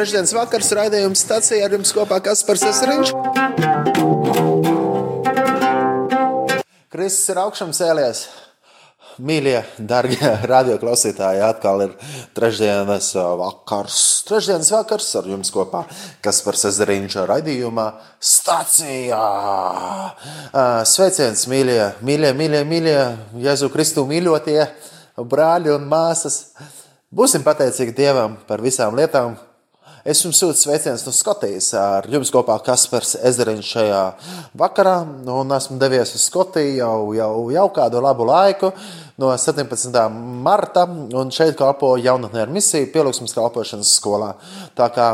Trešdienas vakars raidījums stācijā ar jums kopā Kaspars Esriņš. Kristus ir augšām cēlies. Mīļie, darbie radioklausītāji, atkal ir trešdienas vakars. Trešdienas vakars ar jums kopā, kas par Sezeriņš raidījumā stācijā. Sveiciens, mīļie, mīļie, mīļie, mīļie, Jēzu Kristu mīļotie brāļi un māsas. Būsim pateicīgi Dievam par visām lietām. Es jums sūtu sveicienus no Skotijas. Ar jums kopā Kaspars Ezeriņš šajā vakarā. Un esmu devies uz Skotiju jau, jau, jau kādu labu laiku, no 17. marta. Un šeit kalpo jaunatnē ar misiju pielūgsmas kalpošanas skolā. Tā kā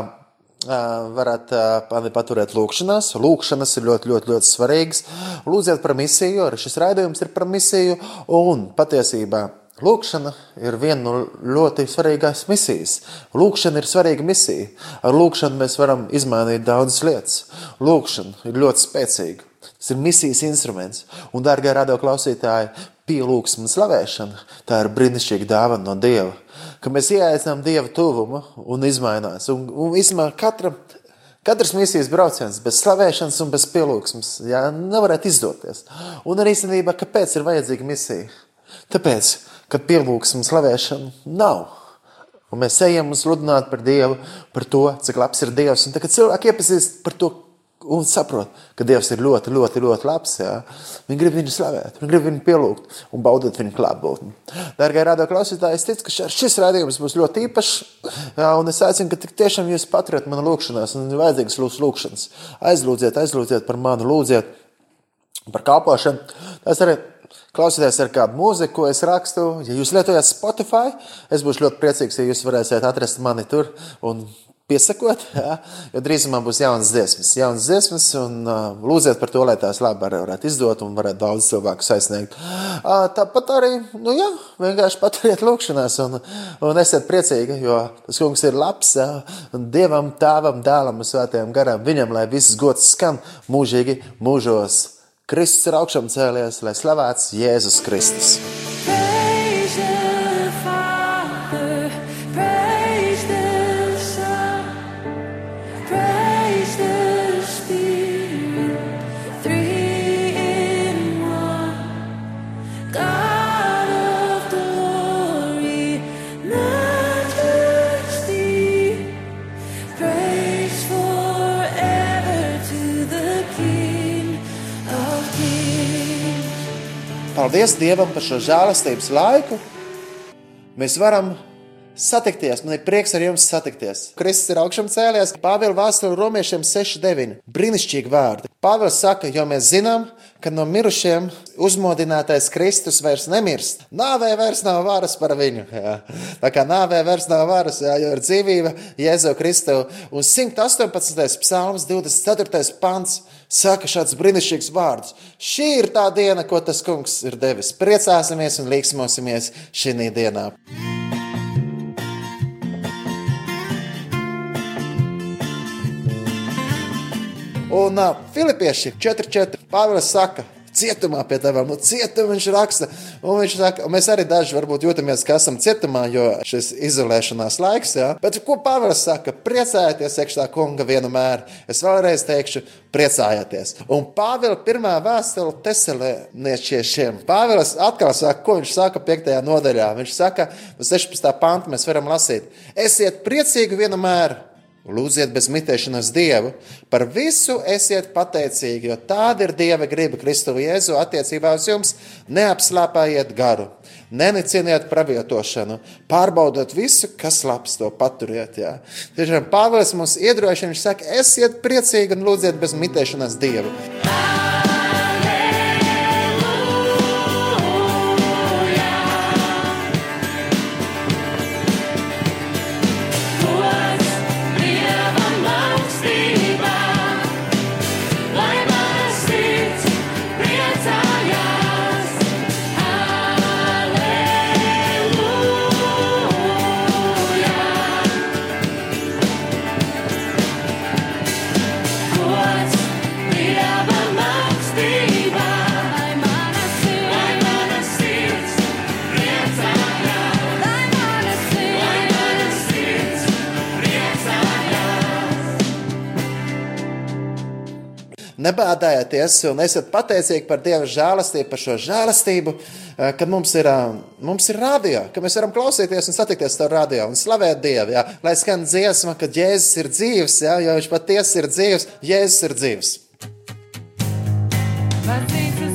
varat mani paturēt lūkšanās. Lūkšanas ir ļoti, ļoti, ļoti svarīgas. Lūdziet par misiju, arī šis raidījums ir par misiju. Un patiesībā Lūkšana ir viena no ļoti svarīgās misijas. Lūkšana ir svarīga misija. Ar lūkšanu mēs varam izmainīt daudzas lietas. Lūkšana ir ļoti spēcīga. Tas ir misijas instruments. Un, darbie radioklausītāji, pielūgsme slavēšana tā ir brīnišķīga dāvana no Dieva. Ka mēs ieaicinām Dieva tuvumu un izmainās. Un, un izmā, katra, katrs misijas brauciens bez slavēšanas un bez pielūgsmes jā, nevarētu izdoties. Un arī īstenībā, kāpēc ir vajadzīga misija? Tāpēc, ka pielūgsme un slavēšana nav. Un mēs ejam un sludināt par Dievu, par to, cik labs ir Dievs. Un tagad cilvēki iepazīst par to un saprot, ka Dievs ir ļoti, ļoti, ļoti labs. Jā. Viņi grib viņu slavēt, viņi grib viņu pielūgt un baudīt viņu klātbūtni. Dārgie radio klausītāji, es ticu, ka šis raidījums būs ļoti īpašs. Jā, un es aicinu, ka tiešām jūs paturiet manu lūgšanās un ir vajadzīgas lūs lūgšanas. Aizlūdziet, aizlūdziet par manu, lūdziet par kalpošanu. Tas arī klausieties ar kādu mūziku, ko es rakstu. Ja jūs lietojat Spotify, es būšu ļoti priecīgs, ja jūs varēsiet atrast mani tur un piesakot. Ja? Jo drīzumā būs jaunas dziesmas, jaunas dziesmas un uh, lūdziet par to, lai tās labi varētu izdot un varētu daudz cilvēku aizsniegt. Uh, tāpat arī, nu jā, vienkārši paturiet lūkšanās un, un esiet priecīgi, jo tas kungs ir labs. Ja? Un Dievam, Tēvam, Dēlam un Svētajam garam, viņam, lai viss gods skan mūžīgi mūžos. Kristus ir augšām cēlies, lai slavēts Jēzus Kristus. Paldies Dievam par šo žēlastības laiku. Mēs varam satikties. Man ir prieks ar jums satikties. Kristus ir augšām cēlies. Pāvila vēstule romiešiem 6,9. Brīnišķīgi vārdi. Pāvils saka, jo mēs zinām, ka no mirušiem uzmodinātais Kristus vairs nemirst. Nāvē vairs nav varas par viņu. Jā. Tā kā nāvē vairs nav varas, jā, jo ir dzīvība Jēzu Kristu. Un 118. psalms, 24. pants saka šāds brīnišķīgs vārds. Šī ir tā diena, ko tas kungs ir devis. Priecāsimies un līksmosimies šī dienā. Un uh, Filipieši 4.4. Pāvils saka, cietumā pie tevām. Nu, cietumā viņš raksta, un viņš saka, mēs arī daži varbūt jūtamies, ka esam cietumā, jo šis izolēšanās laiks, jā. Bet ko Pāvils saka? Priecājieties, iekšā kunga vienmēr. Es vēlreiz teikšu, priecājieties. Un Pāvila pirmā vēstule teselēnieciešiem. Pāvils atkal saka, ko viņš saka 5. nodaļā. Viņš saka, no 16. panta mēs varam lasīt. Esiet priecīgi vienmēr Lūdziet bez mitēšanas Dievu, par visu esiet pateicīgi, jo tāda ir Dieva griba Kristu Jēzu attiecībā uz jums. Neapslāpājiet garu, neniciniet pravietošanu, pārbaudiet visu, kas labs, to paturiet. Jā. Tiešām Pāvils mums iedrošina, viņš saka, esiet priecīgi un lūdziet bez mitēšanas Dievu. Gods, nebādājieties un esiet pateicīgi par Dieva žēlastību, par šo žēlastību, eh, ka mums ir, eh, mums ir radio, ka mēs varam klausīties un satikties ar radio un slavēt Dievu. Jā. Lai skan dziesma, ka Jēzus ir dzīves, jā, jo viņš patiesi ir dzīves, Jēzus ir dzīves. Martīna.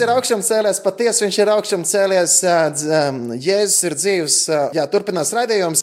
Jēzus ir augšām cēlies, patiesi viņš ir augšām cēlies. Jēzus ir dzīves, jā, turpinās raidījums.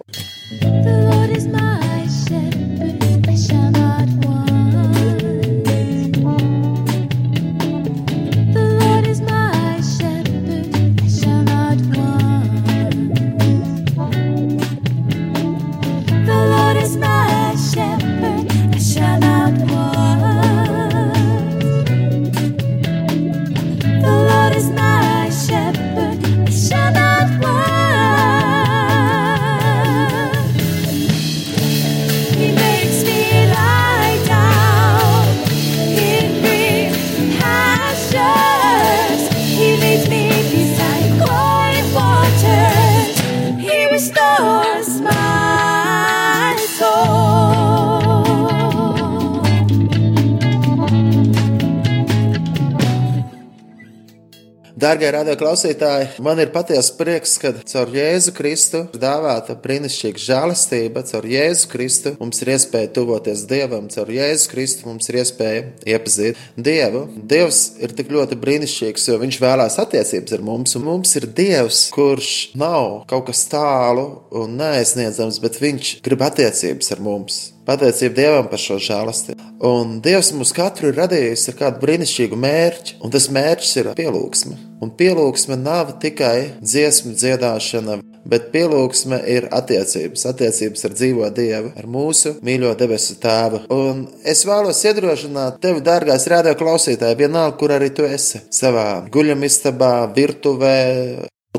Dārgie radio klausītāji, man ir patiesa prieks, ka caur Jēzu Kristu ir dāvāta brīnišķīga žēlastība. Caur Jēzu Kristu mums ir iespēja tuvoties Dievam, caur Jēzu Kristu mums ir iespēja iepazīt Dievu. Dievs ir tik ļoti brīnišķīgs, jo Viņš vēlās attiecības ar mums, un mums ir Dievs, kurš nav kaut kas tālu un neaizsniedzams, bet Viņš grib attiecības ar mums. Pateicība Dievam par šo žēlastību. Un Dievs mums katru ir radījis ar kādu brīnišķīgu mērķi, un tas mērķis ir pielūgsme. Un pielūgsme nav tikai dziesmu dziedāšana, bet pielūgsme ir attiecības, attiecības ar dzīvo Dievu, ar mūsu mīļo debesu Tēvu. Un es vēlos iedrošināt tevi, dārgais radio klausītāji, vienalga, kur arī tu esi, savā guļamistabā, virtuvē,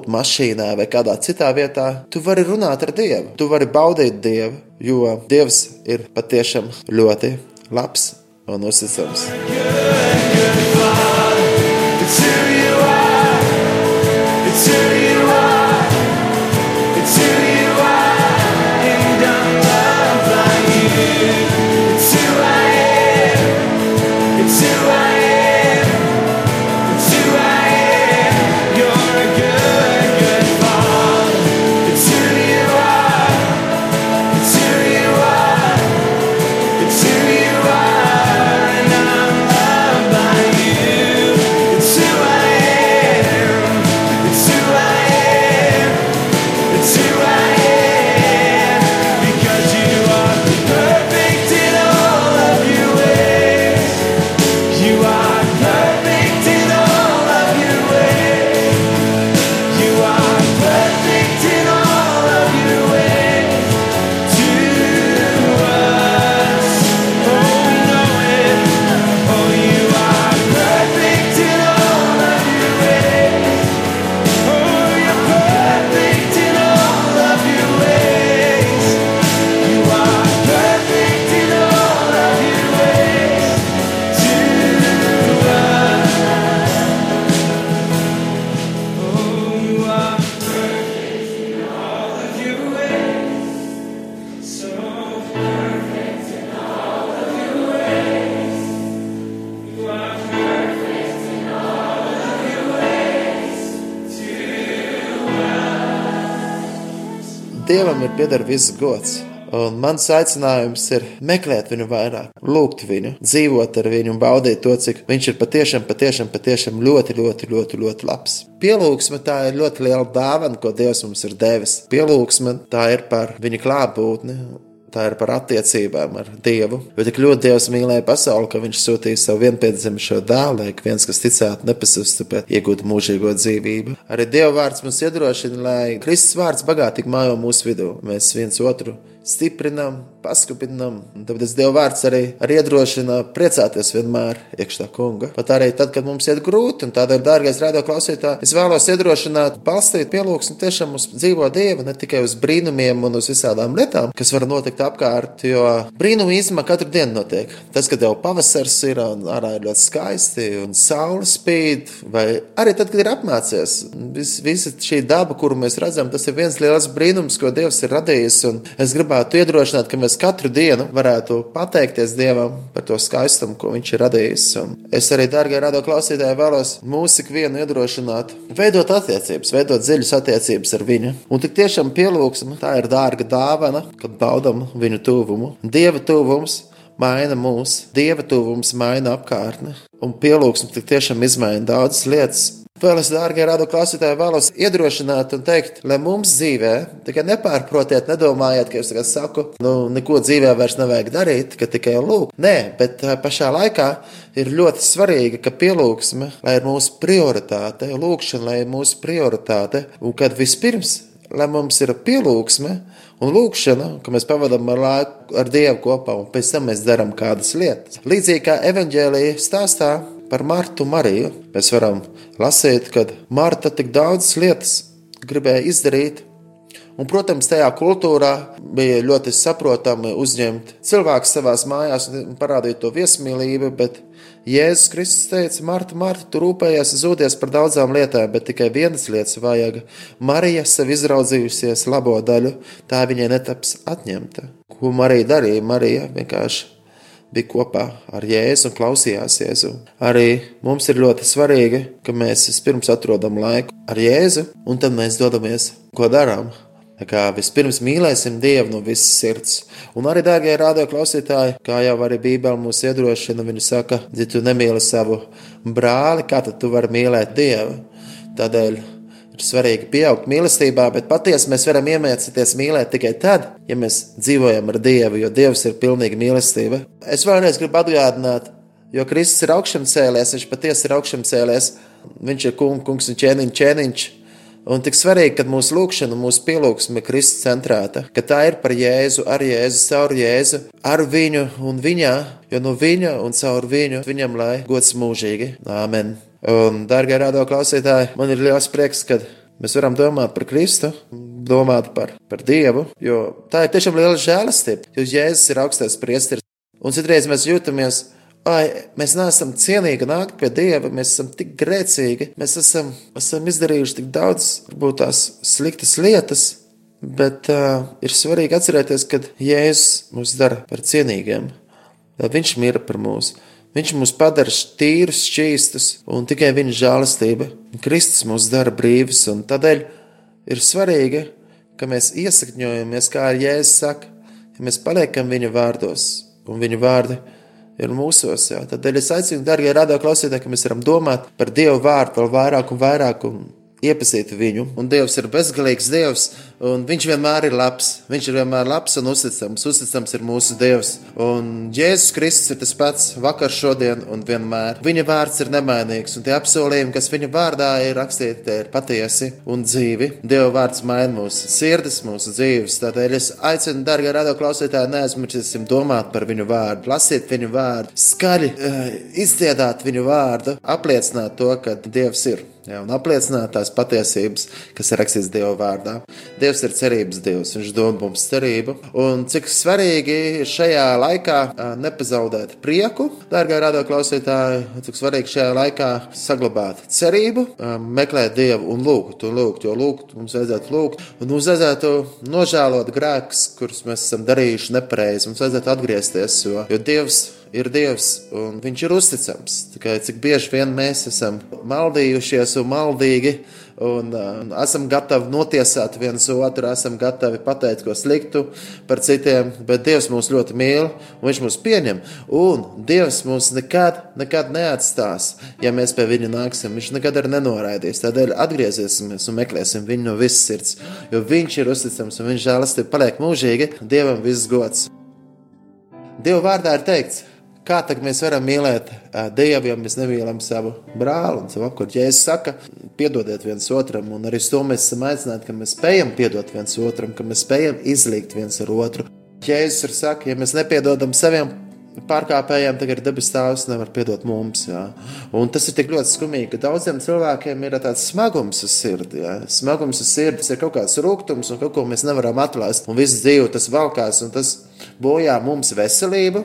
mašīnā vai kādā citā vietā, tu vari runāt ar Dievu, tu vari baudīt Dievu, jo Dievs ir patiešām ļoti labs un uzticams. It's pieder viss gods. Un mans aicinājums ir meklēt viņu vairāk, lūgt viņu, dzīvot ar viņu un baudīt to, cik viņš ir patiešām, patiešām, patiešām ļoti, ļoti, ļoti, ļoti labs. Pielūgsme tā ir ļoti liela dāvana, ko Dievs mums ir devis. Pielūgsme tā ir par viņa klātbūtni. Tā ir par attiecībām ar Dievu. Jo tik ļoti Dievs mīlēja pasauli, ka Viņš sūtīja savu vienpiedzimušo dēlu, lai viens, kas ticētu, nepazustu, bet iegūtu mūžīgo dzīvību. Arī Dieva vārds mums iedrošina, lai Kristus vārds bagātīgi mājo mūsu vidū. Mēs viens otru stiprinām, paskupinām. Un Tāpēc Dieva vārds arī, arī iedrošina priecāties vienmēr iekšā kunga. Pat arī tad, kad mums iet grūti, un tādēļ, dārgais radio klausītāj, es vēlos iedrošināt, balstīt pielūgsmu tiešām uz dzīvo Dievu, ne tikai uz brīnumiem un uz visādām lietām, kas var notikt apkārt, jo brīnumi īstenībā katru dienu notiek. Tas, kad jau pavasars ir un ārā ir ļoti skaisti un saule spīd, vai arī tad, kad ir apmācies, vis, visa šī daba, kuru mēs redzam, tas ir viens liels brīnums, ko Dievs ir radījis. Un es gribētu iedrošināt, ka mēs katru dienu varētu pateikties Dievam par to skaistumu, ko Viņš ir radījis. Un es arī, dārgie radio klausītāji, vēlos mūsu ikvienu iedrošināt, veidot attiecības, veidot dziļas attiecības ar viņu. Un tik tiešām pielūgsme, tā ir dārga dāvana, kad baudam viņu tuvumu. Dieva tuvums maina mūs, dieva tuvums maina apkārtni, un pielūgsme tiešām izmaina daudzas lietas. Vēl es, dārgie radu klausītāji, vēlos iedrošināt un teikt, lai mums dzīvē, tikai nepārprotiet, nedomājiet, ka es tagad saku, nu, neko dzīvē vairs nevajag darīt, ka tikai lūk. Nē, bet tā pašā laikā ir ļoti svarīgi, ka pielūgsme, lai ir mūsu prioritāte, lūkšana, lai ir mūsu prioritāte, un kad vispirms, lai mums ir pielūgsme, Un lūkšana, ka mēs pavadām ar laiku ar Dievu kopā, un pēc tam mēs darām kādas lietas. Līdzīgi kā evanģēlīja stāstā par Martu Mariju, mēs varam lasīt, ka Marta tik daudzas lietas gribēja izdarīt. Un, protams, tajā kultūrā bija ļoti saprotami uzņemt cilvēku savā mājās un parādīt to viesmīlību, bet Jēzus Kristus teica, Marta, Marta, tu rūpējies, zūdies par daudzām lietām, bet tikai vienas lietas vajag. Marija sev izraudzījusies labo daļu, tā viņai netaps atņemta. Ko Marija darīja? Marija vienkārši bija kopā ar Jēzu un klausījās Jēzu. Arī mums ir ļoti svarīgi, ka mēs vispirms atrodam laiku ar Jēzu, un tad mēs dodamies, ko darām. Tā Kā vispirms mīlēsim Dievu no visas sirds. Un arī, dārgie radio klausītāji, kā jau arī Bībele mūs iedrošina, viņa saka, ja tu nemīli savu brāli, kā tad tu vari mīlēt Dievu? Tādēļ ir svarīgi pieaugt mīlestībā, bet patiesi mēs varam iemācīties mīlēt tikai tad, ja mēs dzīvojam ar Dievu, jo Dievs ir pilnīgi mīlestība. Es vēlreiz gribu atgādināt, jo Kristus ir augšām cēlies, viņš patiesi ir augšām cēlies, viņš ir kung, kungs un ķēniņš, ķēniņš. Un tik svarīgi, ka mūsu lūkšana, mūsu pielūgsme ir Kristus centrēta, ka tā ir par Jēzu, ar Jēzu, caur Jēzu, ar viņu un viņā, jo no viņa un caur viņu viņam lai gods mūžīgi. Āmen! Un, dārgie rādo klausītāji, man ir liels prieks, ka mēs varam domāt par Kristu, domāt par, par Dievu, jo tā ir tiešām liela žēlastība, jo Jēzus ir augstais priesteris. Un citreiz mēs jūtamies, Ai, mēs neesam cienīgi nākt pie Dieva, mēs esam tik grēcīgi, mēs esam, esam izdarījuši tik daudz, varbūt tās sliktas lietas, bet uh, ir svarīgi atcerēties, ka Jēzus mūs dara par cienīgiem. Lai Viņš mīra par mums. Viņš mūs padara tīrus, šķīstus, un tikai viņa žēlastība. Kristus mūs dara brīvus, tādēļ ir svarīgi, ka mēs iesakņojamies, kā Jēzus saka, ja mēs paliekam viņa vārdos, un viņa vārdi ir mūsos. Jā. Tādēļ es aicinu, darbie radio klausītāji, ka mēs varam domāt par Dievu vārdu vēl vairāk un vairāk. Un Iepazīt viņu, un Dievs ir bezgalīgs Dievs, un Viņš vienmēr ir labs. Viņš ir vienmēr labs un uzticams. Uzticams ir mūsu Dievs. Un Jēzus Kristus ir tas pats vakar, šodien un vienmēr. Viņa vārds ir nemainīgs, un tie apsolījumi, kas viņa vārdā ir rakstīti, tie ir patiesi un dzīvi. Dieva vārds maina mūsu sirdis, mūsu dzīves. Tādēļ es aicinu, darbie radio klausītāji, neaizmirsīsim domāt par viņu vārdu, lasīt viņu vārdu, skaļi uh, izdziedāt viņu vārdu, apliecināt to, ka Dievs ir. Ja, un apliecināt tās patiesības, kas ir rakstīts Dieva vārdā. Dievs ir cerības Dievs, Viņš dod mums cerību. Un cik svarīgi ir šajā laikā nepazaudēt prieku, dārgā radio klausītāji, cik svarīgi šajā laikā saglabāt cerību, meklēt Dievu un lūgt, un lūgt, jo lūgt mums vajadzētu lūgt, un mums vajadzētu nožēlot grēkus, kurus mēs esam darījuši nepareizi. Mums vajadzētu atgriezties, jo, jo Dievs ir Dievs un Viņš ir uzticams. Tikai cik bieži vien mēs esam maldījušies un maldīgi un uh, esam gatavi notiesāt viens otru, esam gatavi pateikt ko sliktu par citiem, bet Dievs mūs ļoti mīl un Viņš mūs pieņem. Un Dievs mūs nekad, nekad neatstās, ja mēs pie Viņa nāksim. Viņš nekad arī nenoraidīs. Tādēļ atgriezīsimies un meklēsim Viņu no visas sirds, jo Viņš ir uzticams un Viņš žēlastība paliek mūžīgi. Dievam viss gods! Dieva vārdā ir teikts, kā tad mēs varam mīlēt Dievu, ja mēs nemīlam savu brāli un savu apkārt. Jēzus saka, piedodiet viens otram, un arī to mēs esam aicināti, ka mēs spējam piedot viens otram, ka mēs spējam izlīgt viens ar otru. Jēzus ir saka, ja mēs nepiedodam saviem pārkāpējiem, tad ir debes tēvs nevar piedot mums. Jā. Un tas ir tik ļoti skumīgi, ka daudziem cilvēkiem ir tāds smagums uz sirdi. Jā. Smagums uz sirdi ir kaut kāds rūkums un kaut ko mēs nevaram atlaist. Un visu dzīvi tas valkās un tas bojā mums veselību.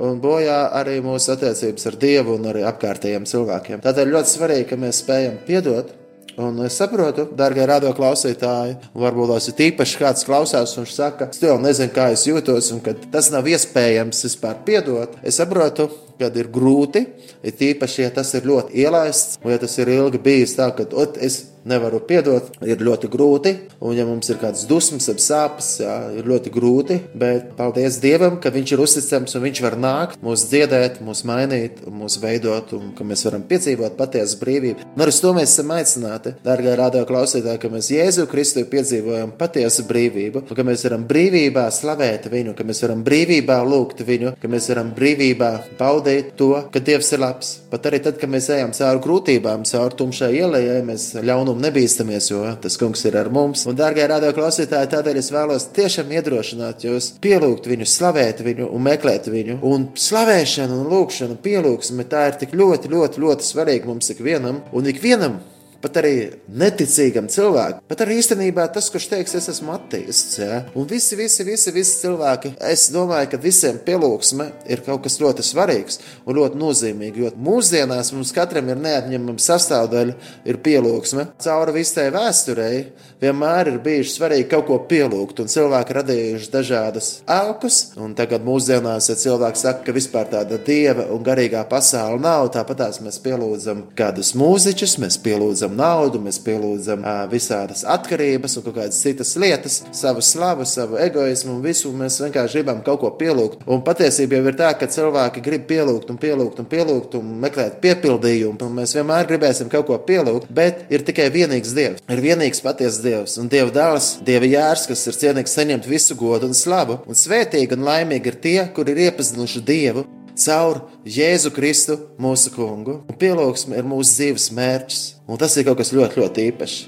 Un bojā arī mūsu attiecības ar Dievu un arī apkārtējiem cilvēkiem. Tādēļ ļoti svarīgi, ka mēs spējam piedot. Un es saprotu, darbie radio klausītāji, varbūt tās ir tīpaši kāds klausās un saka, es jau nezinu, kā es jūtos, un ka tas nav iespējams vispār piedot. Es saprotu, kad ir grūti, ir tīpaši, ja tas ir ļoti ielaists, un ja tas ir ilgi bijis tā, ka ot, es nevaru piedot, ir ļoti grūti. Un, ja mums ir kādas dusmas, ap sāpes, jā, ir ļoti grūti. Bet paldies Dievam, ka Viņš ir uzticams un Viņš var nākt, mūs dziedēt, mūs mainīt, mūs veidot, un ka mēs varam piedzīvot patiesu brīvību. Un arī uz to mēs esam aicināti, dārgā radio klausītāji, ka mēs Jēzu Kristu piedzīvojam patiesu brīvību, un ka mēs varam brīvībā slavēt Viņu, ka mēs varam brīvībā lūgt Viņu, ka mēs varam brīvībā baudīt to, ka Dievs ir labs. Pat arī tad, kad mēs ejam cauri grūtībām, cauri tumšai ielai, mēs ļaunumu nebīstamies, jo tas kungs ir ar mums. Un, dārgie radio klausītāji, tādēļ es vēlos tiešām iedrošināt jūs, pielūgt viņu, slavēt viņu un meklēt viņu. Un slavēšana un lūkšana, pielūgsme, tā ir tik ļoti, ļoti, ļoti svarīga mums ikvienam. Un ikvienam pat arī neticīgam cilvēkam. Bet arī īstenībā tas, kurš teiks, es esmu ateists, ja? un visi, visi, visi, visi cilvēki, es domāju, ka visiem pielūgsme ir kaut kas ļoti svarīgs un ļoti nozīmīgs. Jo mūsdienās mums katram ir neatņemama sastāvdaļa, ir pielūgsme. Cauri visai vēsturei vienmēr ir bijuši svarīgi kaut ko pielūgt, un cilvēki radījuši dažādas augus. Un tagad mūsdienās, ja cilvēks saka, ka vispār tāda dieva un garīgā pasaule nav, tāpat mēs pielūdzam kādus mūziķus, mēs pielūdzam naudu, mēs pielūdzam ā, visādas atkarības un kādas citas lietas, savu slavu, savu egoismu un visu. Mēs vienkārši gribam kaut ko pielūgt. Un patiesībā jau ir tā, ka cilvēki grib pielūgt un pielūgt un pielūgt un meklēt piepildījumu. Un mēs vienmēr gribēsim kaut ko pielūgt, bet ir tikai vienīgs Dievs. Ir vienīgs patiesa Dievs un Dieva dēls, Dieva jērs, kas ir cienīgs saņemt visu godu un slavu. Un svētīgi un laimīgi ir tie, kuri ir iepazinuši Dievu caur Jēzu Kristu, mūsu kungu. Un pielūgsme ir mūsu dzīves mērķis, un tas ir kaut kas ļoti, ļoti īpašs.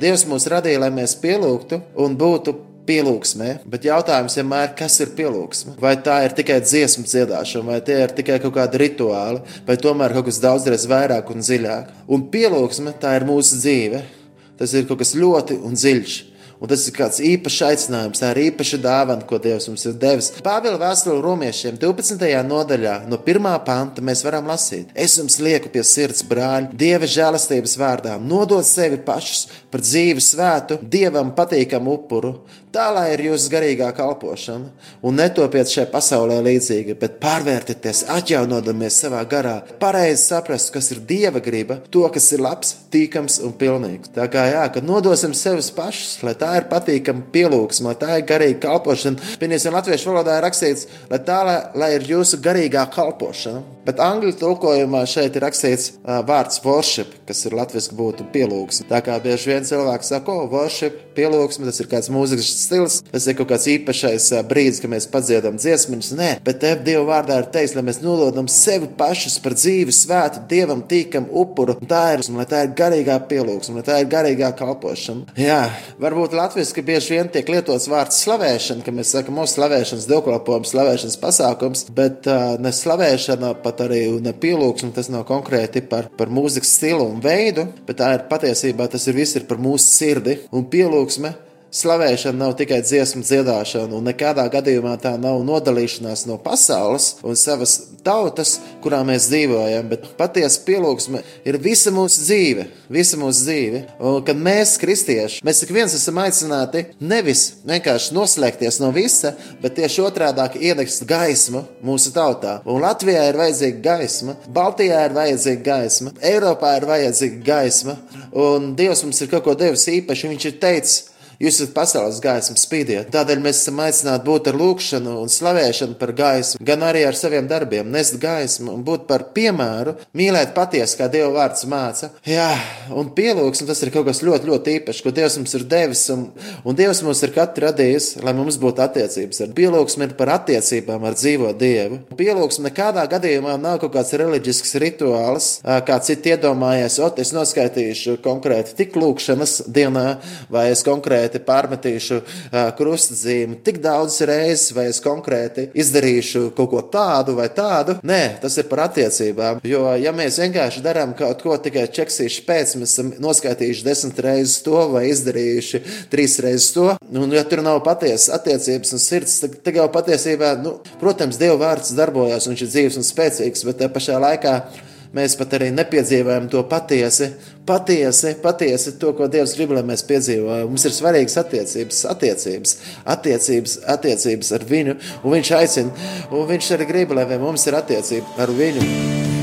Dievs mūs radīja, lai mēs pielūgtu un būtu pielūgsmē, bet jautājums vienmēr, kas ir pielūgsme? Vai tā ir tikai dziesmu dziedāšana, vai tie ir tikai kaut kādi rituāli, vai tomēr kaut kas daudzreiz vairāk un dziļāk? Un pielūgsme tā ir mūsu dzīve. Tas ir kaut kas ļoti un dziļš. Un tas ir kāds īpašs aicinājums, tā ir īpaša dāvana, ko Dievs mums ir devis. Pāvila vēstule romiešiem 12. nodaļā, no 1. panta, mēs varam lasīt: Es jums lieku pie sirds, brāļi, Dieva žēlastības vārdā, nodot sevi pašus par dzīvi svētu, Dievam patīkamu upuru. Tā lai ir jūsu garīgā kalpošana, un netopiet šai pasaulē līdzīgi, bet pārvērtieties, atjaunodamies savā garā, pareizi saprast, kas ir Dieva griba, to, kas ir labs, tīkams un pilnīgs. Tā kā jā, kad nodosim sevi pašus, lai tā ir patīkama pielūgsme, lai tā ir garīga kalpošana, piemēram, latviešu valodā ir rakstīts, lai tā lai, lai ir jūsu garīgā kalpošana. Bet angļu tulkojumā šeit ir rakstīts uh, vārds worship, kas ir latviešu būtu pielūgsme. Tā kā bieži vien cilvēks saka, o, worship, pielūgsme, tas ir kāds mūzikas stils, tas ir kaut kāds īpašais ā, brīdis, kad mēs padziedam dziesmas. Nē, bet te Dieva vārdā ir teikts, lai mēs nododam sevi pašus par dzīvi svētu, Dievam tīkam upuru. Tā ir, lai tā ir garīgā pielūgsme, lai tā ir garīgā kalpošana. Jā, varbūt latviešu bieži vien tiek lietots vārds slavēšana, ka mēs sakam, mūsu slavēšanas dievkalpojums, slavēšanas pasākums, bet uh, ne slavēšana, pat arī ne pielūgsme, tas nav konkrēti par, par mūzikas stilu un veidu, bet tā ir patiesībā tas ir viss ir par mūsu sirdi un pielūgsme. Slavēšana nav tikai dziesmu dziedāšana, un nekādā gadījumā tā nav nodalīšanās no pasaules un savas tautas, kurā mēs dzīvojam, bet patiesa pielūgsme ir visa mūsu dzīve, visa mūsu dzīve. Un kad mēs, kristieši, mēs ik viens esam aicināti nevis vienkārši noslēgties no visa, bet tieši otrādi ienest gaismu mūsu tautā. Un Latvijā ir vajadzīga gaisma, Baltijā ir vajadzīga gaisma, Eiropā ir vajadzīga gaisma, un Dievs mums ir kaut ko devis īpaši. Viņš ir teicis, Jūs esat pasaules gaisma, spīdiet. Tādēļ mēs esam aicināti būt ar lūgšanu un slavēšanu par gaismu, gan arī ar saviem darbiem, nest gaismu un būt par piemēru, mīlēt patiesi, kā Dieva vārds māca. Jā, un pielūgsme tas ir kaut kas ļoti, ļoti īpašs, ko Dievs mums ir devis, un, un Dievs mums ir katru radījis, lai mums būtu attiecības. Ar pielūgsme ir par attiecībām ar dzīvo Dievu. Pielūgsme nekādā gadījumā nav kaut kāds reliģisks rituāls, kā citi iedomājies, ot, es noskaitīšu konkrēti tik lūgšanas dienā, vai es konkrēti pārmetīšu ā, krustzīmi tik daudz reizes, vai es konkrēti izdarīšu kaut ko tādu vai tādu. Nē, tas ir par attiecībām. Jo, ja mēs vienkārši darām kaut ko tikai čeksīšu pēc, mēs esam noskaitījuši desmit reizes to vai izdarījuši trīs reizes to, un ja tur nav patiesas attiecības un sirds, tad, tad jau patiesībā, nu, protams, Dieva vārds darbojas, viņš ir dzīves un spēcīgs, bet tajā pašā laikā mēs pat arī nepiedzīvojam to patiesi, patiesi, patiesi to, ko Dievs grib, lai mēs piedzīvojam. Mums ir svarīgas attiecības, attiecības, attiecības, attiecības ar viņu, un viņš aicina, un viņš arī grib, lai mums ir attiecība ar viņu.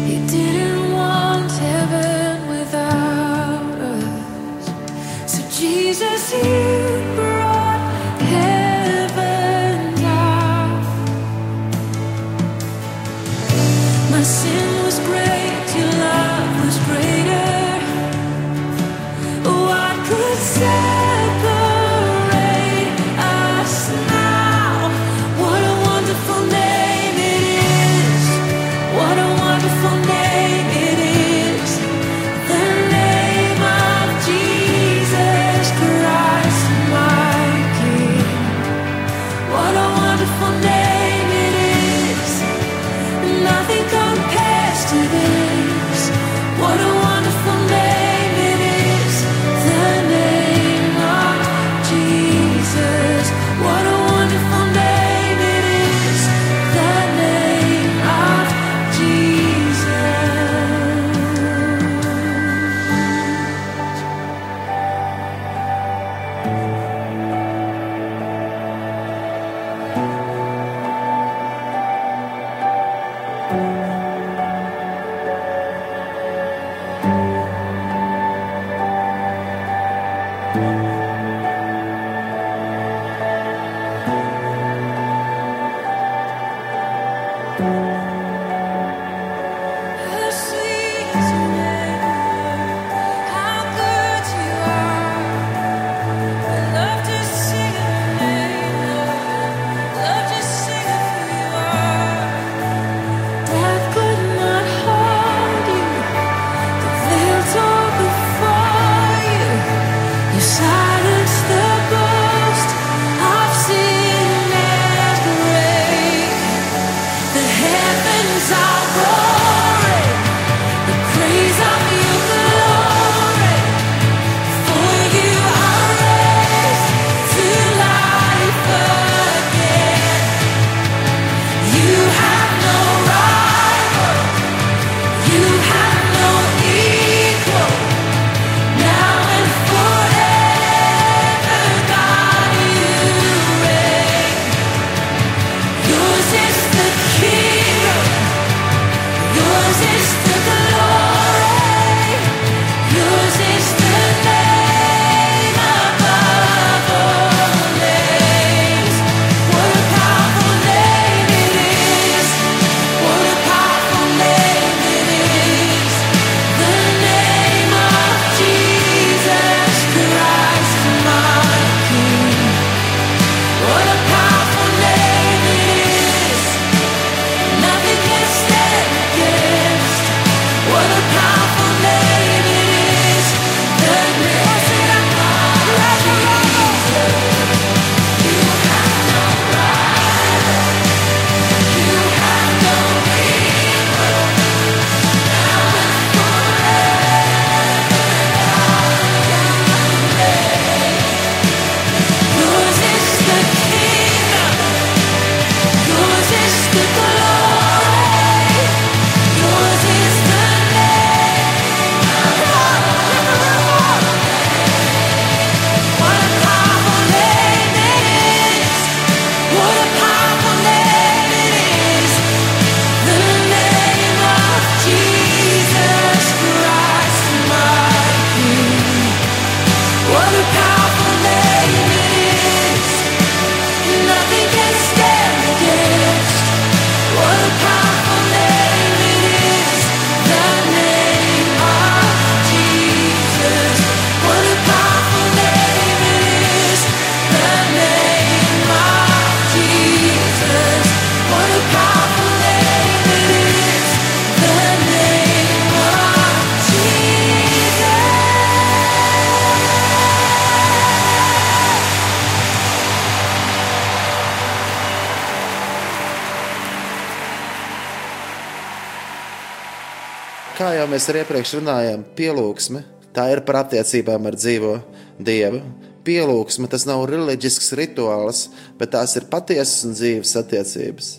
Mēs arī iepriekš runājām, pielūgsme, tā ir par attiecībām ar dzīvo Dievu. Pielūgsme tas nav reliģisks rituāls, bet tās ir patiesas un dzīves attiecības.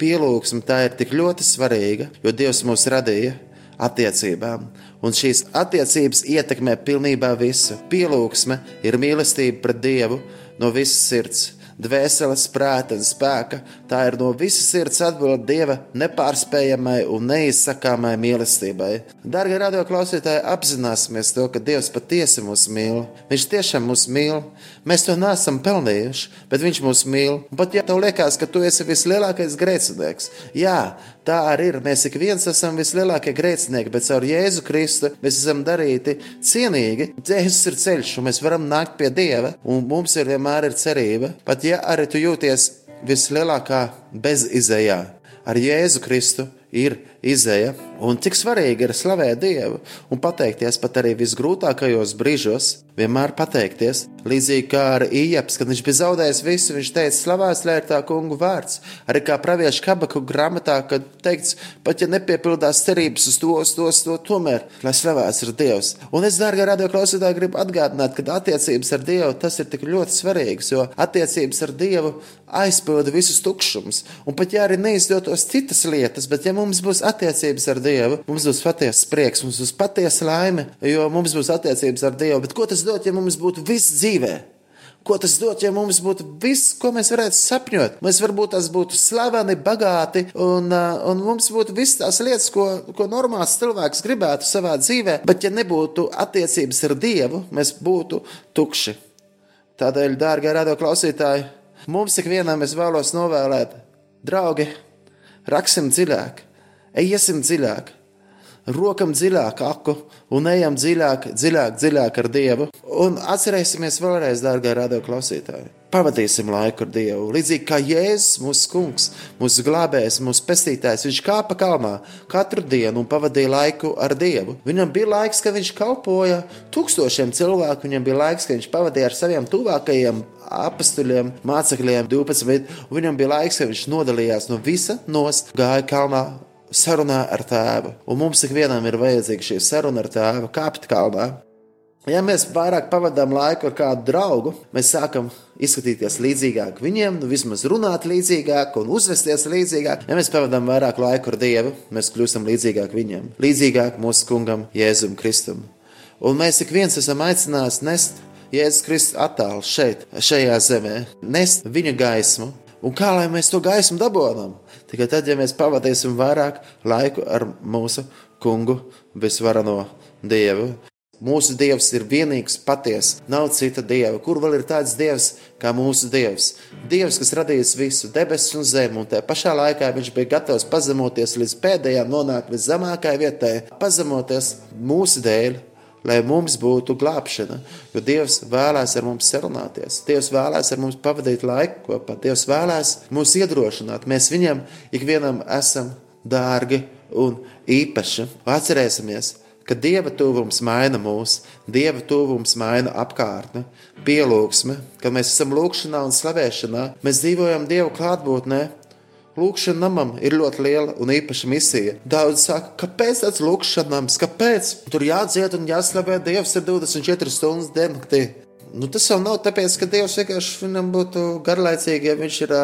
Pielūgsme tā ir tik ļoti svarīga, jo Dievs mūs radīja attiecībām, un šīs attiecības ietekmē pilnībā visu. Pielūgsme ir mīlestība pret Dievu no visas sirds dvēseles, prāta un spēka. Tā ir no visas sirds atbilde Dieva nepārspējamai un neizsakāmai mīlestībai. Darbie radioklausītāji, apzināsimies to, ka Dievs patiesi mūs mīl. Viņš tiešām mūs mīl. Mēs to neesam pelnījuši, bet Viņš mūs mīl. Un pat ja tev liekas, ka tu esi vislielākais grēcinieks, jā, tā arī ir. Mēs ik viens esam vislielākie grēcinieki, bet caur Jēzu Kristu mēs esam darīti cienīgi. Jēzus ir ceļš, un mēs varam nākt pie Dieva, un mums ir vienmēr ir cerība. Pat ja arī tu jūties vislielākā bezizējā, ar Jēzu Kristu ir izēja. Un cik svarīgi ir slavēt Dievu un pateikties pat arī visgrūtākajos brīžos, vienmēr pateikties. Līdzīgi kā ar Ieps, kad viņš bija zaudējis visu, viņš teica, slavēts lai ir tā kungu vārds. Arī kā praviešu kabaku grāmatā, kad teikts, pat ja nepiepildās cerības uz to, uz to, uz to, tomēr, lai slavēts ir Dievs. Un es, dārgā radio klausītāji, gribu atgādināt, ka attiecības ar Dievu tas ir tik ļoti svarīgs, jo attiecības ar Dievu aizpilda visus tukšumus. Un pat ja arī neizdotos citas lietas, bet ja mums būs attiecības ar Dievu, mums būs patiesa prieks, mums būs patiesa laime, jo mums būs attiecības ar Dievu. Bet ko tas dod, ja mums būtu viss dzīvē? Ko tas dod, ja mums būtu viss, ko mēs varētu sapņot? Mēs varbūt tas būtu slaveni, bagāti, un, uh, un mums būtu visas tās lietas, ko, ko normāls cilvēks gribētu savā dzīvē, bet ja nebūtu attiecības ar Dievu, mēs būtu tukši. Tādēļ, dārgie radio klausītāji, mums ikvienam es vēlos novēlēt, draugi, raksim dziļāk, ejam dziļāk, rokam dziļāk aku un ejam dziļāk, dziļāk, dziļāk ar Dievu. Un atcerēsimies vēlreiz, dārgā radio klausītāji. Pavadīsim laiku ar Dievu. Līdzīgi kā Jēzus, mūsu kungs, mūsu glābējs, mūsu pestītājs, viņš kāpa kalnā katru dienu un pavadīja laiku ar Dievu. Viņam bija laiks, kad viņš kalpoja tūkstošiem cilvēku, viņam bija laiks, kad viņš pavadīja ar saviem tuvākajiem apstuļiem, mācekļiem, 12. Un viņam bija laiks, kad viņš nodalījās no visa nost, gāja kalnā sarunā ar tēvu. Un mums ikvienam ir vajadzīga šī saruna ar tēvu, kāpt kalnā. Ja mēs vairāk pavadām laiku ar kādu draugu, mēs sākam izskatīties līdzīgāk viņiem, nu, vismaz runāt līdzīgāk un uzvesties līdzīgāk. Ja mēs pavadām vairāk laiku ar Dievu, mēs kļūstam līdzīgāk viņam, līdzīgāk mūsu kungam, Jēzum Kristum. Un mēs ik viens esam aicināti nest Jēzus Kristus attēlu šeit, šajā zemē, nest viņa gaismu. Un kā lai mēs to gaismu dabūjam? Tikai tad, ja mēs pavadīsim vairāk laiku ar mūsu kungu, visvarano Dievu. Mūsu Dievs ir vienīgs, patiesa. Nav cita dieva. Kur vēl ir tāds Dievs kā mūsu Dievs? Dievs, kas radījis visu debesis un zemi, un tajā pašā laikā viņš bija gatavs pazemoties līdz pēdējām, nonākt līdz zemākajai vietai, pazemoties mūsu dēļ, lai mums būtu glābšana. Jo Dievs vēlēs ar mums sarunāties, Dievs vēlēs ar mums pavadīt laiku kopā, Dievs vēlēs mūs iedrošināt. Mēs viņam ikvienam esam dārgi un īpaši. Atcerēsimies, ka Dieva tuvums maina mūs, Dieva tuvums maina apkārtni, pielūgsme, kad mēs esam lūgšanā un slavēšanā, mēs dzīvojam Dieva klātbūtnē. Lūkšana namam ir ļoti liela un īpaša misija. Daudz saka, kāpēc tāds lūkšanas nams, kāpēc tur jādzied un jāslavē Dievs ir 24 stundas diennaktī. Nu, tas jau nav tāpēc, ka Dievs vienkārši viņam būtu garlaicīgi, ja viņš ir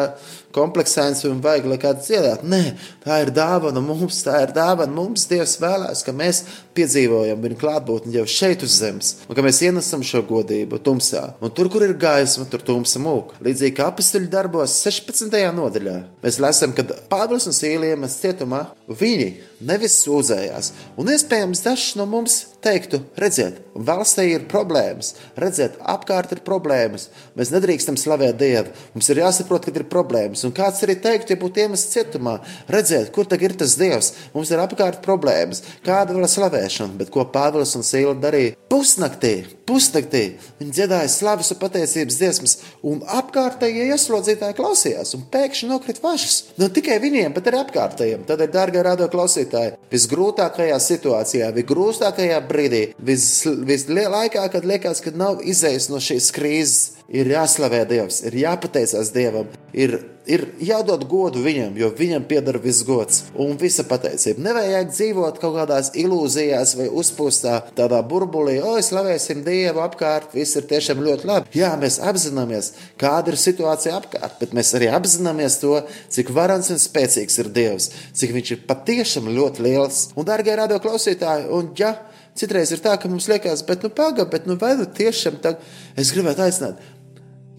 kompleksēns un vajag, lai kāds dziedātu. Nē, tā ir dāvana mums, tā ir dāvana mums. Dievs vēlēs, ka mēs piedzīvojam viņa klātbūtni jau šeit uz zemes, un ka mēs ienesam šo godību tumsā. Un tur, kur ir gaisma, tur tumsa mūk. Līdzīgi kā apstuļu darbos 16. nodaļā, mēs lasām, ka Pāvils un Sīlija mēs cietumā, viņi nevis sūdzējās. Un iespējams, dažs no mums teiktu, redziet, valstī ir problēmas, redziet, apkārt ir problēmas. Mēs nedrīkstam slavēt Dievu. Mums ir jāsaprot, ka ir problēmas. Un kāds arī teiktu, ja būtu iemests cietumā, redziet, kur tagad ir tas Dievs. Mums ir apkārt problēmas. Kāda vēl slavēšana, bet ko Pāvils un Sīla darīja? Pusnaktī, pusnaktī viņi dziedāja slavas un pateicības dziesmas, un apkārtējie ieslodzītāji klausījās, un pēkšņi nokrita vašas. Ne tikai viņiem, bet arī apkārtējiem. Tādēļ, dārgie radio klausītāji, visgrūtākajā situācijā, visgrūtākajā brīdī, vis, vislielākā, kad liekas, ka nav izējis no šīs krīzes, ir jāslavē Dievs, ir jāpateicās Dievam, ir ir jādod godu viņam, jo viņam pieder viss gods un visa pateicība. Nevajag dzīvot kaut kādās ilūzijās vai uzpūstā tādā burbulī, oi, slavēsim Dievu apkārt, viss ir tiešām ļoti labi. Jā, mēs apzināmies, kāda ir situācija apkārt, bet mēs arī apzināmies to, cik varants un spēcīgs ir Dievs, cik viņš ir patiešām ļoti liels. Un, darbie radio klausītāji, un ja citreiz ir tā, ka mums liekas, bet nu pagaidi, bet nu vai nu tiešām tā, es gribētu aicināt.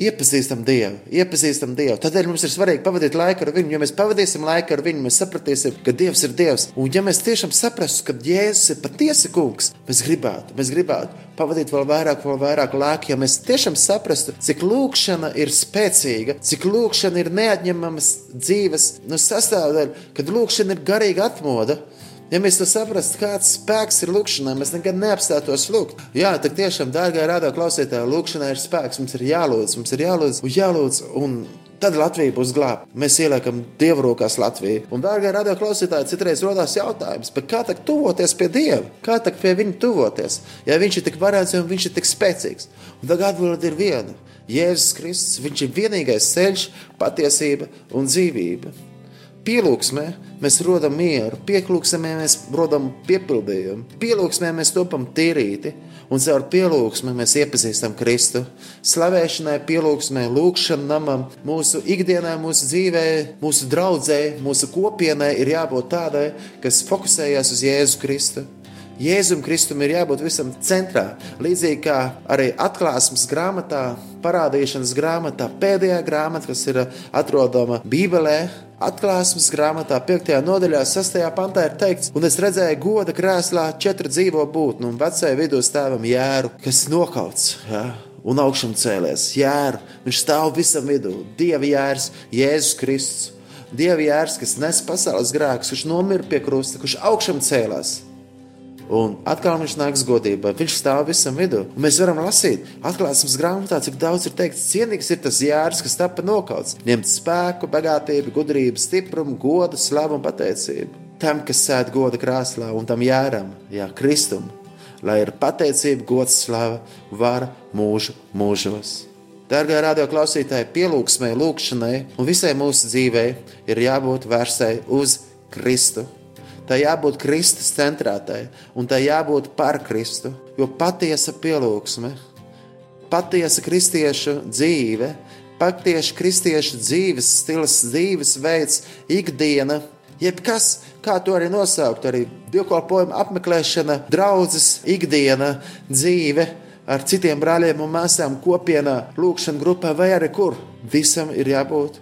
Iepazīstam Dievu, iepazīstam Dievu. Tādēļ mums ir svarīgi pavadīt laiku ar Viņu. Ja mēs pavadīsim laiku ar Viņu, mēs sapratīsim, ka Dievs ir Dievs. Un ja mēs tiešām saprastu, ka Jēzus ir patiesi kungs, mēs gribētu, mēs gribētu pavadīt vēl vairāk, vēl vairāk laika. Ja mēs tiešām saprastu, cik lūkšana ir spēcīga, cik lūkšana ir neatņemamas dzīves nu, sastāvdaļa, kad lūkšana ir garīga atmoda. Ja mēs to saprastu, kāds spēks ir lūkšanā, mēs nekad neapstātos lūgt. Jā, tak tiešām, dārgā rādā klausītāja, lūkšanā ir spēks, mums ir jālūdz, mums ir jālūdz, un jālūdz. Un Tad Latvija būs glābta. Mēs ieliekam dievu rokās Latviju. Un, dārgā radio klausītāji, citreiz rodas jautājums, kā tā tuvoties pie dieva? Kā tā pie viņa tuvoties? Ja viņš ir tik varants un viņš ir tik spēcīgs. Un tagad atbilde ir viena. Jēzus Kristus, viņš ir vienīgais ceļš, patiesība un dzīvība. Pielūgsmē mēs rodam mieru, pieklūgsmē mēs rodam piepildījumu, pielūgsmē mēs topam tīrīti, un caur pielūgsmē mēs iepazīstam Kristu. Slavēšanai, pielūgsmē, lūgšanai, namam, mūsu ikdienā, mūsu dzīvē, mūsu draudzē, mūsu kopienai ir jābūt tādai, kas fokusējas uz Jēzu Kristu. Jēzum Kristum ir jābūt visam centrā. Līdzīgi kā arī atklāsmes grāmatā, parādīšanas grāmatā, pēdējā grāmata, kas ir atrodama Bībelē. Atklāsmes grāmatā, 5. nodaļā, 6. pantā ir teikts, un es redzēju goda krēslā četru dzīvo būtni un vecajai vidū stāvam jēru, kas nokauts. Ja? Un augšām cēlies jēru. Viņš stāv visam vidū. Dieva jērs, Jēzus Kristus. Dieva jērs, kas nes pasaules grēkus, kurš nomira pie krusta, kurš augšām cēlās. Un atkal viņš nāks godībā. Viņš stāv visam vidū. Un mēs varam lasīt, atklāsmes grāmatā, cik daudz ir teikts, cienīgs ir tas jērs, kas tapa nokauts. Ņemt spēku, bagātību, gudrību, stiprumu, godu, slavu un pateicību. Tam, kas sēž goda krāslā, un tam jēram, jā, Kristum, lai ir pateicība, gods, slava, vara mūžu mūžos. Darbie radio klausītāji, pielūgsmai, lūgšanai un visai mūsu dzīvei ir jābūt vērstai uz Kristu. Tā jābūt Kristus centrētai, un tā jābūt par Kristu. Jo patiesa pielūgsme, patiesa kristiešu dzīve, patiesa kristiešu dzīves stils, dzīves veids, ikdiena, jebkas, kā to arī nosaukt, arī dievkalpojuma apmeklēšana, draudzes, ikdiena, dzīve ar citiem brāļiem un māsām kopienā, lūkšanā grupā vai arī kur. Visam ir jābūt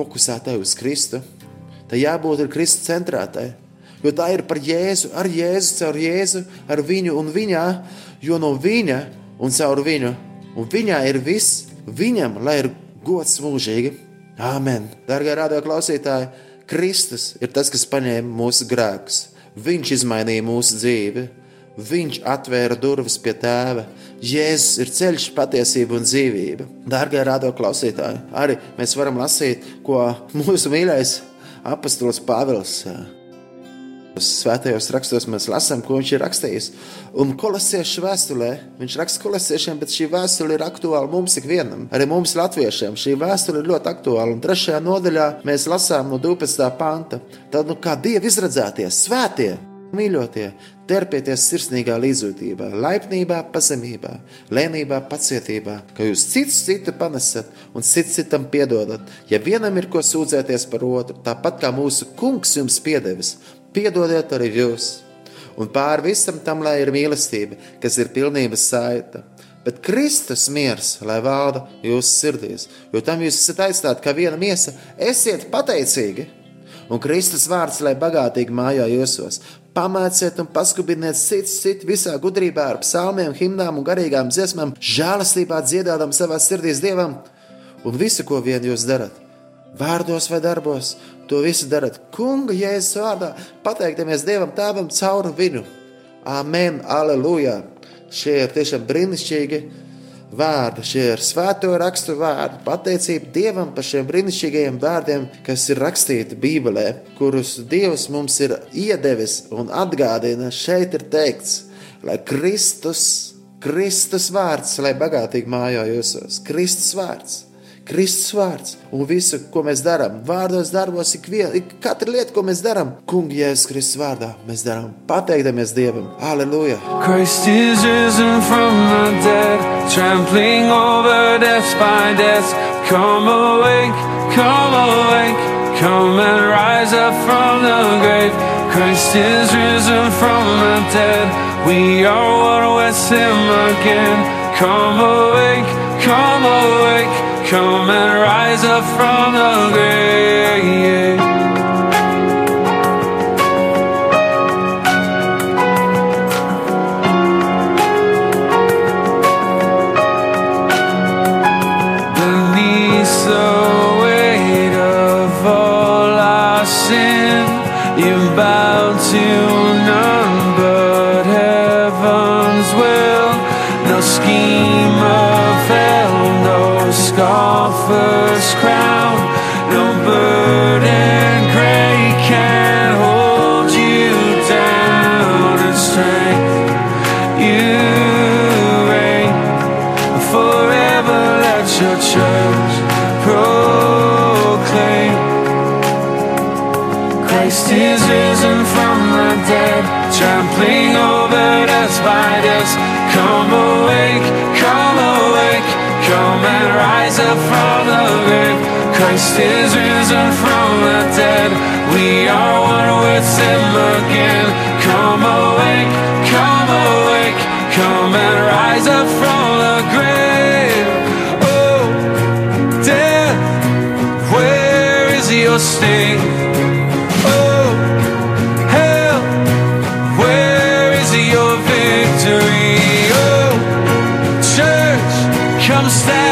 fokusētai uz Kristu. Tā jābūt ir Kristus centrētai. Jo tā ir par Jēzu, ar Jēzu, caur Jēzu, ar viņu un viņā, jo no viņa un caur viņu, un viņā ir viss, viņam, lai ir gods mūžīgi. Āmen! Darbie radio klausītāji, Kristus ir tas, kas paņēma mūsu grēkus. Viņš izmainīja mūsu dzīvi. Viņš atvēra durvis pie tēva. Jēzus ir ceļš, patiesība un dzīvība. Darbie radio klausītāji, arī mēs varam lasīt, ko mūsu mīļais apostols Pāvils Svētajos rakstos mēs lasām, ko viņš ir rakstījis. Un kolosiešu vēstulē, viņš raksta kolosiešiem, bet šī vēstule ir aktuāla mums ikvienam, arī mums, latviešiem. Šī vēstule ir ļoti aktuāla. Un trešajā nodaļā mēs lasām no 12. panta. Tad, nu, kā Dieva izredzētie, svētie, mīļotie, terpieties sirsnīgā līdzjūtībā, laipnībā, pazemībā, lēnībā, pacietībā, ka jūs cits citu panesat un cits citam piedodat. Ja vienam ir ko sūdzēties par otru, tāpat kā mūsu kungs jums piedevis, piedodiet arī jūs. Un pāri visam tam, lai ir mīlestība, kas ir pilnības saita. Bet Kristus miers, lai valda jūsu sirdīs, jo tam jūs esat aizstāti kā viena miesa, esiet pateicīgi. Un Kristus vārds, lai bagātīgi mājā jūsos, pamāciet un paskubiniet citu citu visā gudrībā ar psalmiem, himnām un garīgām dziesmām, žēlastībā dziedādam savā sirdīs Dievam un visu, ko vien jūs darat. Vārdos vai darbos, to visu darat Kunga Jēzus vārdā, pateikdamies Dievam Tēvam caur viņu. Amen, aleluja! Šie ir tiešām brīnišķīgi vārdi, šie ir svēto rakstu vārdi. Pateicība Dievam par šiem brīnišķīgajiem vārdiem, kas ir rakstīti Bībelē, kurus Dievs mums ir iedevis un atgādina. Šeit ir teikts, lai Kristus, Kristus vārds, lai bagātīgi mājā jūsos, Kristus vārds. Kristus vārds un visu, ko mēs darām, vārdos, darbos, ikviena, ik katra lieta, ko mēs darām, Kungi, Jēzus Kristus vārdā, mēs darām pateikdamies Dievam. Aleluja! Christ is risen from the dead, trampling over death by death. Come awake, come awake, come and rise up from the grave. Christ is risen from the dead, we are one with him again. Come awake, come awake, come and rise up from the grave. Beneath the weight of all our sin, you bow to none but heaven's will. No scheme scoffers cry. Christ is risen from the dead. We are one with him again come awake come awake. Come and rise up from the grave. Oh death where is your sting? Oh hell where is your victory? Oh church come stand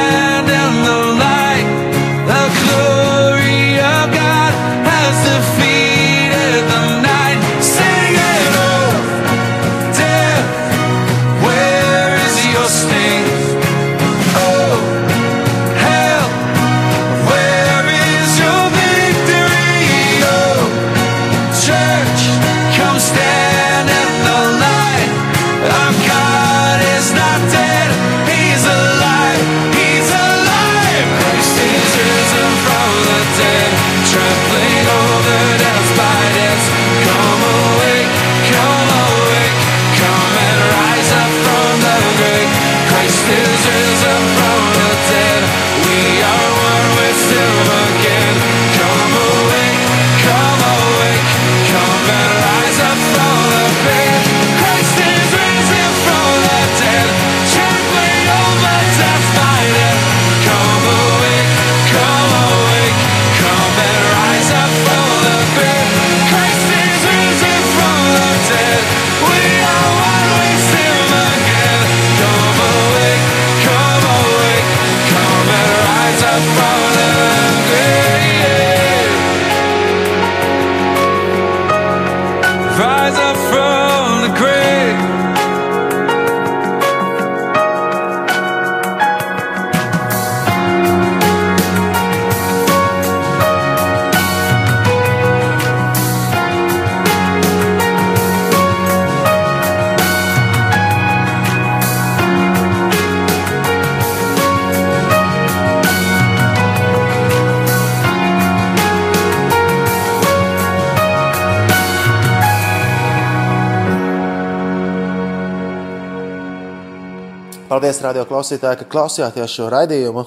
radio klausītāji, ka klausījāties šo raidījumu.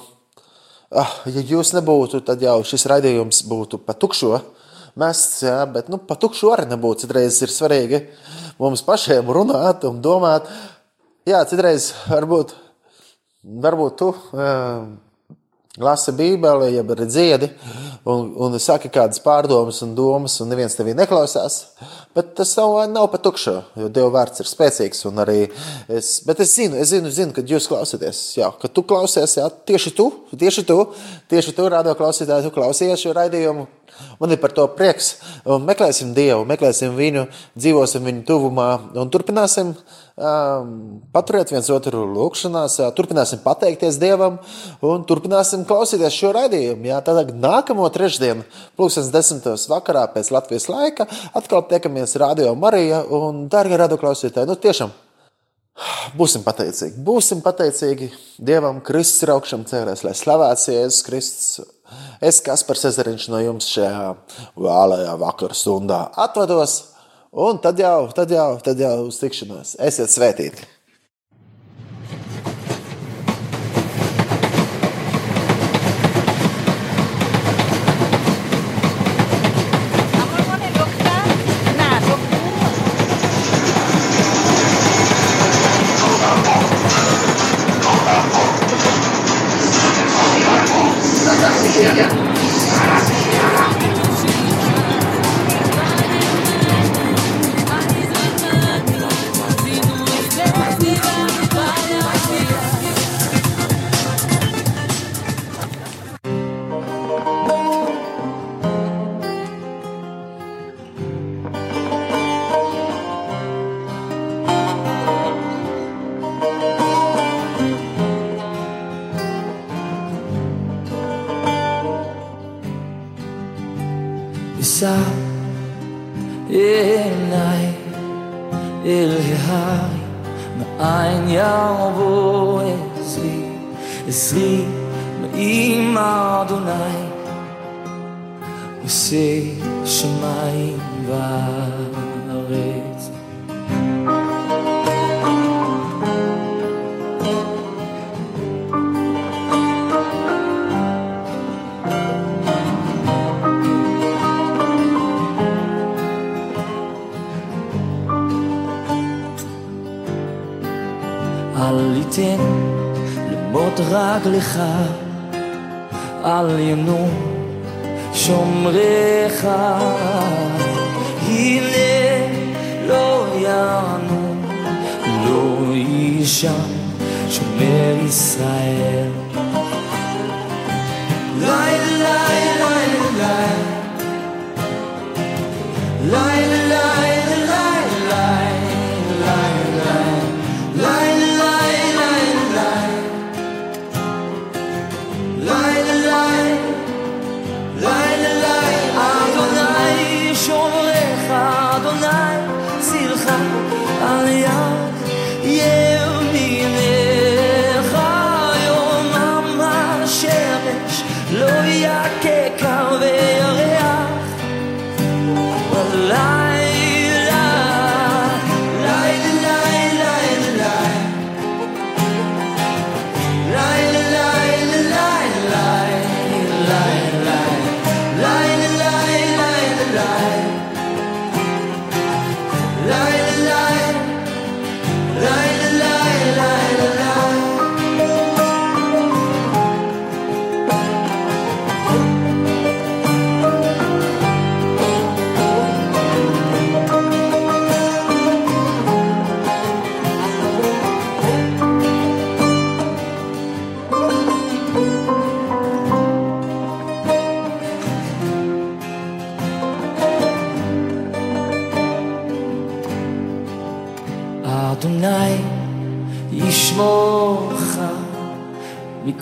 Ah, ja jūs nebūtu, tad jau šis raidījums būtu pa tukšo. Mests, jā, bet nu, pa tukšu arī nebūtu. Citreiz ir svarīgi mums pašiem runāt un domāt. Jā, citreiz varbūt, varbūt tu um, lasi Bībeli, jeb arī dziedi, un, un saki kādas pārdomas un domas, un neviens tevī neklausās. Bet tas nav, nav pa tukšu, jo Dieva vārds ir spēcīgs. es, bet es zinu, es zinu, zinu, kad jūs klausāties, jā, kad tu klausies, jā, tieši tu, tieši tu, tieši tu, radio klausītāji, tu klausies šo raidījumu. Man ir par to prieks. Un meklēsim Dievu, meklēsim viņu, dzīvosim viņu tuvumā un turpināsim um, Paturiet viens otru lūgšanās, turpināsim pateikties Dievam un turpināsim klausīties šo raidījumu. Jā, tad nākamo trešdienu, plūkstens desmitos vakarā pēc Latvijas laika, atkal tiekamies Radio Marija un Darga radio klausītāji. Nu, tiešām būsim pateicīgi. Būsim pateicīgi Dievam, Kristus ir augšām cēlēs, lai slavēts Jēzus Kristus. Es, Kaspars Ezeriņš, no jums šajā vēlējā vakarā stundā atvados. Un tad jau, tad jau, tad jau uz tikšanos. Esiet svētīti!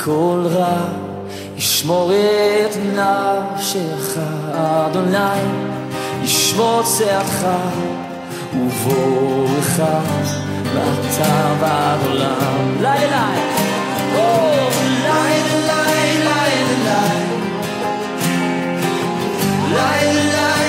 מכל רע, ישמור את נפשך, אדוני, ישמור צעדך ובורך, ואתה ועד עולם. לילה, לילה, לילה, לילה, לילה.